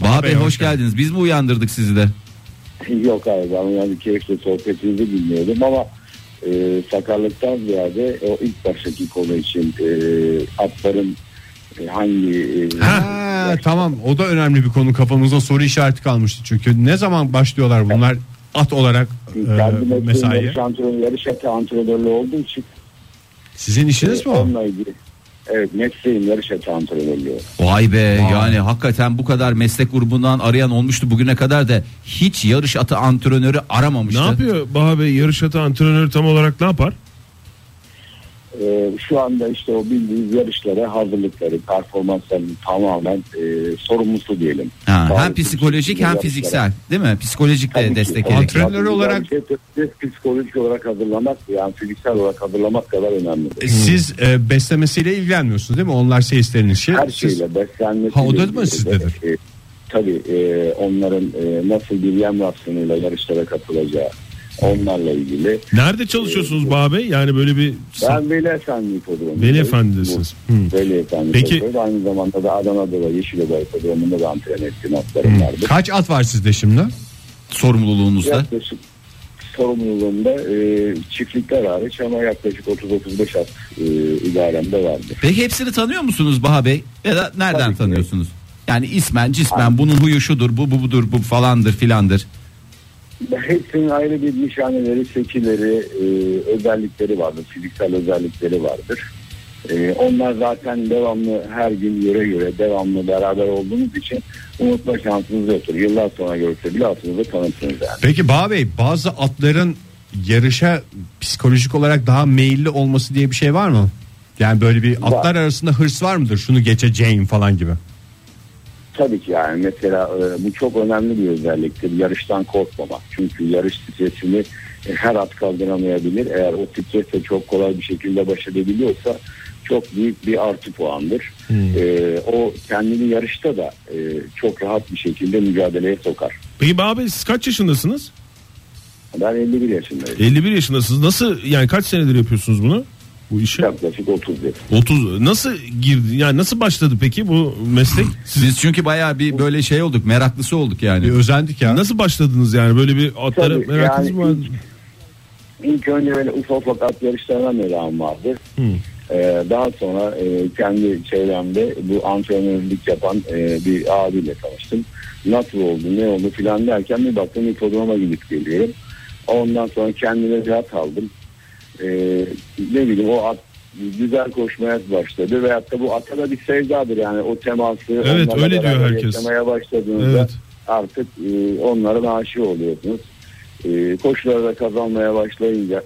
Baha Bey, Bey hoş hoş geldiniz. Biz mi uyandırdık sizi de? Yok abi ben yani keyifle sohbetinizi dinliyordum ama e, sakarlıktan ziyade o ilk baştaki konu için e, atların e, hangi e, Ha, tamam o da önemli bir konu kafamızda soru işareti kalmıştı çünkü ne zaman başlıyorlar bunlar at olarak e, mesaiye? yarış antrenörü, yarış atı antrenörlüğü olduğu için Sizin işiniz e, mi o? onunla ilgili. Evet mesleğim yarış atı antrenörlüğü. Vay be yani hakikaten bu kadar meslek grubundan arayan olmuştu bugüne kadar da hiç yarış atı antrenörü aramamıştı. Ne yapıyor Baha Bey yarış atı antrenörü tam olarak ne yapar? E, şu anda işte o bildiğiniz yarışlara hazırlıkları, performanslarının tamamen e, sorumlusu diyelim. Ha, hem psikolojik hem yarışlara. fiziksel değil mi? Psikolojik de ki. destek Antrenör olarak- psikolojik olarak hazırlamak yani fiziksel olarak hazırlamak kadar önemli. E, Siz e, beslemesiyle ilgilenmiyorsunuz değil mi? Onlar seyislerin işi. Her Siz- şeyle beslenmesi. Ha, o da mı sizdedir? E, tabii e, onların e, nasıl bir yem rasyonuyla yarışlara katılacağı onlarla ilgili. Nerede çalışıyorsunuz Baha Bey? Yani böyle bir Ben Veli Efendi hipodromundayım. Veli Efendi'desiniz. Bu- Hı. Veli Efendi Peki- hipodromu. Aynı zamanda da Adana'da da Yeşilova hipodromunda da antren ettiğim atlarım vardı. Kaç at var sizde şimdi? Sorumluluğunuzda. Yaklaşık sorumluluğumda e, çiftlikler hariç ama yaklaşık 30-35 at e, idaremde vardı. Peki hepsini tanıyor musunuz Baha Bey? Ya da nereden Tabii ki. tanıyorsunuz? Yani ismen cismen bunun huyu şudur bu bu budur bu falandır filandır. Hepsinin ayrı bir nişaneleri, seçileri, e, özellikleri vardır. Fiziksel özellikleri vardır. E, onlar zaten devamlı her gün göre göre devamlı beraber olduğumuz için unutma şansınız yoktur. Yıllar sonra görse bile atınızı tanırsınız yani. Peki Bağ Bey bazı atların yarışa psikolojik olarak daha meyilli olması diye bir şey var mı? Yani böyle bir atlar arasında hırs var mıdır? Şunu geçeceğim falan gibi. Tabii ki yani mesela e, bu çok önemli bir özelliktir. Yarıştan korkmamak. Çünkü yarış stresini e, her at kaldıramayabilir. Eğer o stresle çok kolay bir şekilde baş edebiliyorsa çok büyük bir artı puandır. E, o kendini yarışta da e, çok rahat bir şekilde mücadeleye sokar. Peki Bey siz kaç yaşındasınız? Ben 51 yaşındayım. 51 yaşındasınız. Nasıl yani kaç senedir yapıyorsunuz bunu? Bu işi? Yaklaşık 30 yıl. 30 nasıl girdi yani nasıl başladı peki bu meslek? Siz Biz çünkü bayağı bir böyle şey olduk meraklısı olduk yani. Bir özendik ya. nasıl başladınız yani böyle bir atlara Tabii, merakınız yani mı vardı? İlk önce böyle ufak ufak at yarışlarına merakım vardı. Ee, daha sonra e, kendi çevremde bu antrenörlük yapan e, bir abiyle tanıştım. Nasıl oldu ne oldu filan derken bir baktım hipodroma gidip geliyorum. Ondan sonra kendime bir at aldım. Ee, ne bileyim o at güzel koşmaya başladı veyahut da bu ata da bir sevdadır yani o teması Evet, öyle diyor herkes. yaşamaya başladığınızda Evet. artık e, onların aşığı oluyorsunuz. E, koşularda kazanmaya başlayınca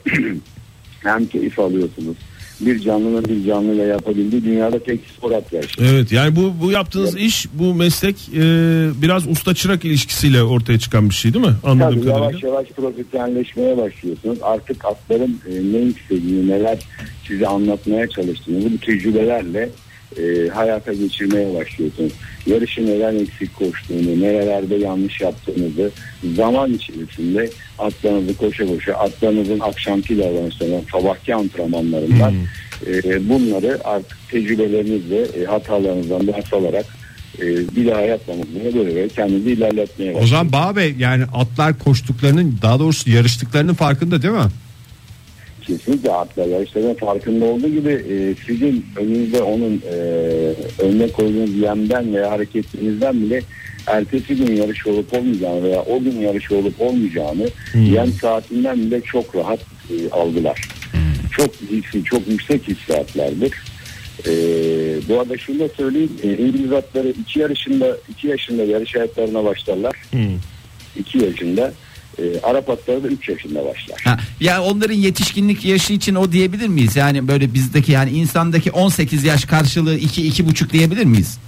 hem keyif alıyorsunuz. Bir canlının bir canlıyla yapabildiği dünyada tek spor at yarışı. Evet yani bu bu yaptığınız iş bu meslek e, biraz usta çırak ilişkisiyle ortaya çıkan bir şey değil mi? Anladığım Tabii yavaş kadarıyla. yavaş profesyonelleşmeye başlıyorsunuz. Artık atların e, ne istediğini, neler size anlatmaya çalıştığını bu tecrübelerle e, hayata geçirmeye başlıyorsunuz. Yarışı neden eksik koştuğunu, nerelerde yanlış yaptığınızı zaman içerisinde atlarınızı koşa koşa, atlarınızın akşamki davranışlarından, sabahki antrenmanlarından e, bunları artık tecrübelerinizle, e, hatalarınızdan ders alarak e, bir daha yapmamanızı böyle kendinizi ilerletmeye O başlıyorsunuz. zaman Bağ Bey yani atlar koştuklarının daha doğrusu yarıştıklarının farkında değil mi? Kesinlikle atlar yarışların farkında olduğu gibi e, sizin önünüzde onun e, önüne koyduğunuz yemden veya hareketinizden bile ertesi gün yarış olup olmayacağını veya o gün yarış olup olmayacağını yem saatinden bile çok rahat e, algılar. Çok hissi, çok yüksek hissiyatlardır. E, bu arada şunu da söyleyeyim. E, İngiliz atları 2 yarışında 2 yaşında yarış hayatlarına başlarlar. 2 yaşında. E, Arap atları da 3 yaşında başlar. Ha, ya onların yetişkinlik yaşı için o diyebilir miyiz? Yani böyle bizdeki yani insandaki 18 yaş karşılığı 2 iki, buçuk diyebilir miyiz?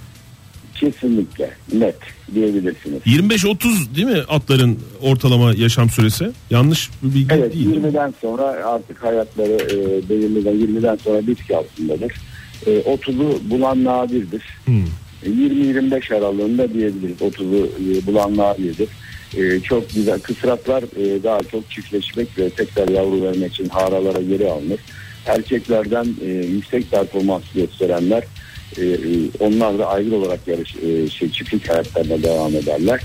Kesinlikle net diyebilirsiniz. 25-30 değil mi atların ortalama yaşam süresi? Yanlış bir bilgi Evet değil. 20'den sonra artık hayatları e, belirliden 20'den sonra bitki altındadır. E, 30'u bulan nadirdir. Hmm. E, 20-25 aralığında diyebiliriz 30'u e, bulan nadirdir. E, çok güzel kısraklar e, daha çok çiftleşmek ve tekrar yavru vermek için haralara geri alınır. Erkeklerden e, yüksek performans gösterenler e, e, onlar da ayrı olarak yarış e, şey çiftlik hayatlarına devam ederler.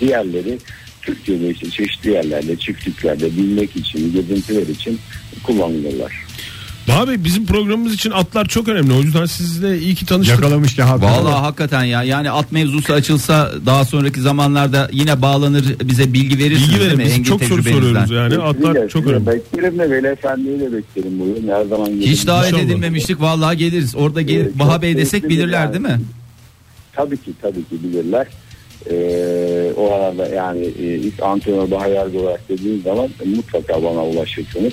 Diğerleri Türkiye'de işte çeşitli yerlerde, çiftliklerde bilmek için, gezintiler için kullanılırlar. Abi bizim programımız için atlar çok önemli. O yüzden sizle iyi ki tanıştık. Yakalamışken hakikaten. Vallahi hakikaten ya yani at mevzusu açılsa daha sonraki zamanlarda yine bağlanır bize bilgi verirsiniz Bilgi değil verin. mi? Biz Engin çok soru tecrübenizden. soruyoruz yani. Atlar Kesinlikle çok önemli. Beklerim de Veli Efendi'yi de beklerim bugün. Her zaman Hiç gelirim. davet İnşallah. edilmemiştik vallahi geliriz. Orada gel Ee, Baha çok Bey desek keyiflidir bilirler yani. değil mi? Tabii ki tabii ki bilirler. Ee, o arada yani e, ilk antrenör Baha Yargı olarak dediğiniz zaman mutlaka bana ulaşırsınız.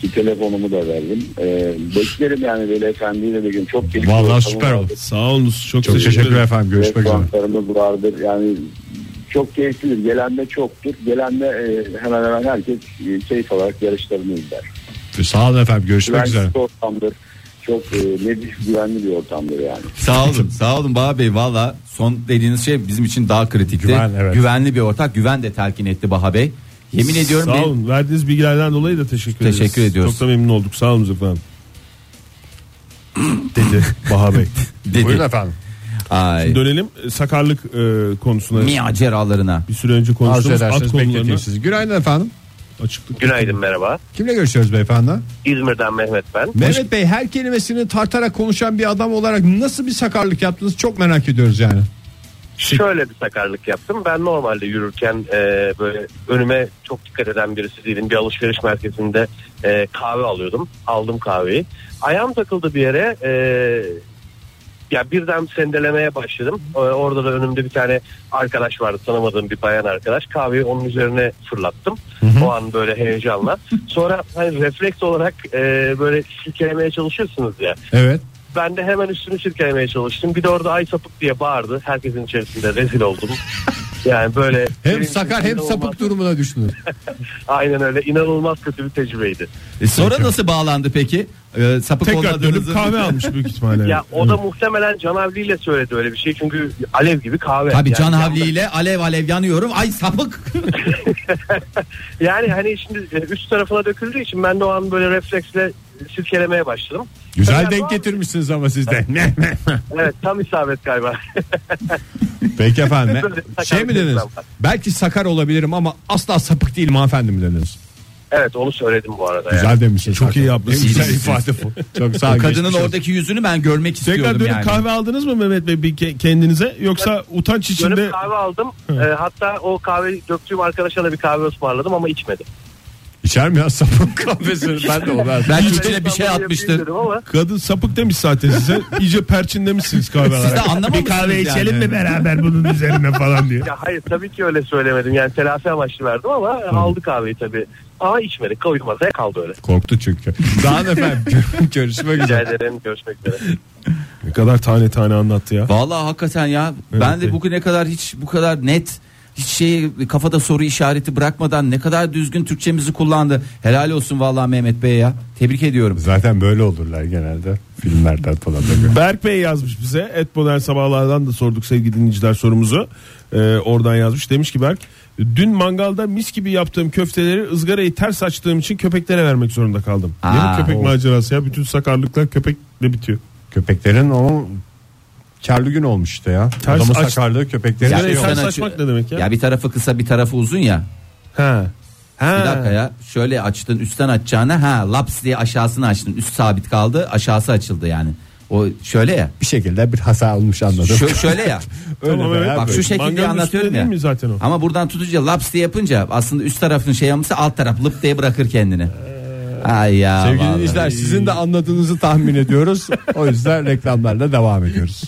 Ki telefonumu da verdim. Ee, beklerim yani Veli Efendi'yi de bir gün. Çok keyifli. Vallahi süper oldu. Sağ olunuz. Çok, Çok teşekkür teşekkür ederim. efendim. Görüşmek üzere. Restoranlarımız vardır. Yani çok keyiflidir. Gelen de çoktur. Gelen de e, hemen hemen herkes e, keyif olarak yarışlarını izler. Sağ olun efendim. Görüşmek Güvenli üzere. bir ortamdır. Çok e, nezih güvenli bir ortamdır yani. Sağ olun. sağ olun Baha Bey. Valla son dediğiniz şey bizim için daha kritikti. Güven, evet. Güvenli bir ortak. Güven de telkin etti Baha Bey. Yemin ediyorum Sağ benim- olun. Verdiğiniz bilgilerden dolayı da teşekkür ederiz. Teşekkür ediyoruz. Çok da memnun olduk. Sağ olun efendim. Dedi Baha Bey. dedi. Buyurun efendim. Ay. Dönelim e, sakarlık e, konusuna. Maceralarına. Bir süre önce Arzu konuştuğumuz at ederseniz bekleteyim sizi. Günaydın efendim. açıklık. Günaydın merhaba. Kimle görüşüyoruz beyefendi? İzmir'den Mehmet ben. Mehmet Bey her kelimesini tartarak konuşan bir adam olarak nasıl bir sakarlık yaptınız çok merak ediyoruz yani. Şöyle bir sakarlık yaptım. Ben normalde yürürken e, böyle önüme çok dikkat eden birisi değilim. Bir alışveriş merkezinde e, kahve alıyordum. Aldım kahveyi. Ayağım takıldı bir yere. E, ya birden sendelemeye başladım. E, orada da önümde bir tane arkadaş vardı. Tanımadığım bir bayan arkadaş. Kahveyi onun üzerine fırlattım. O an böyle heyecanla. Sonra hani refleks olarak e, böyle silkelemeye çalışıyorsunuz ya. Evet. Ben de hemen üstünü sirkelemeye çalıştım. Bir de orada ay sapık diye bağırdı. Herkesin içerisinde rezil oldum. Yani böyle Hem sakar hem inanılmaz- sapık durumuna düştünüz. Aynen öyle inanılmaz kötü bir tecrübeydi. E sonra nasıl bağlandı peki? Ee, sapık Tekrar dönüp kahve almış büyük ihtimalle. Ya o da muhtemelen Can Havli ile söyledi öyle bir şey. Çünkü alev gibi kahve. Tabii Yani Can Havli ile alev alev yanıyorum. Ay sapık. Yani hani şimdi e, üst tarafına döküldüğü için ben de o an böyle refleksle silkelemeye başladım. Güzel Tabii denk getirmişsiniz ama siz de. Evet tam isabet galiba. Peki efendim. Şey mi dediniz? Belki sakar olabilirim ama asla sapık değilim hanımefendi mi dediniz? evet onu söyledim bu arada. yani. Güzel demişsiniz. Çok iyi. En güzel ifade bu. Çok sağ olun. Kadının oradaki yüzünü ben görmek Tekrar istiyordum dönüp yani. kahve aldınız mı Mehmet Bey bir ke- kendinize yoksa utanç içinde Dönüp kahve aldım. Ee, hatta o kahve döktüğüm arkadaşa da bir kahve ısmarladım ama içmedi. İçer mi ya sapık kahvesini? ben de Belki Ben içine bir şey atmıştır. Ama kadın sapık demiş zaten size. İyice perçinlemişsiniz kahve Siz de anlamamışsınız Bir kahve yani. içelim mi beraber bunun üzerine falan diye. ya hayır tabii ki öyle söylemedim. Yani telafi amaçlı verdim ama aldı kahveyi tabii. Ama içmedi. Koydu masaya kaldı öyle. Korktu çünkü. Daha ne efendim. Görüşmek Rica üzere. ederim. Görüşmek üzere. Ne kadar tane tane anlattı ya. Vallahi hakikaten ya. ben de bugüne kadar hiç bu kadar net hiç şey kafada soru işareti bırakmadan ne kadar düzgün Türkçemizi kullandı. Helal olsun vallahi Mehmet Bey ya. Tebrik ediyorum. Zaten böyle olurlar genelde. Filmlerden falan da. Berk Bey yazmış bize. Et modern sabahlardan da sorduk sevgili dinleyiciler sorumuzu. Ee, oradan yazmış. Demiş ki Berk. Dün mangalda mis gibi yaptığım köfteleri ızgarayı ters açtığım için köpeklere vermek zorunda kaldım. Aa, ne bu köpek o- macerası ya? Bütün sakarlıklar köpekle bitiyor. Köpeklerin o karlı gün olmuş işte ya. Ters Adamın aç- sakarlığı köpeklerin Ya şey ters sen açmak ne demek ya? Ya bir tarafı kısa bir tarafı uzun ya. Ha. Ha. Bir dakika ya. Şöyle açtın üstten açacağına ha laps diye aşağısını açtın. Üst sabit kaldı aşağısı açıldı yani. O şöyle ya. Bir şekilde bir hata olmuş anladım. Şö- şöyle ya. Öyle Tamam, be evet. ya, Bak böyle. şu şekilde Mangalın anlatıyorum üstünde ya. değil mi zaten o? Ama buradan tutunca laps diye yapınca aslında üst tarafın şey yapmışsa alt taraf lıp diye bırakır kendini. Ay ya. Sevgili vallahi. dinleyiciler sizin de anladığınızı tahmin ediyoruz. O yüzden reklamlarla devam ediyoruz.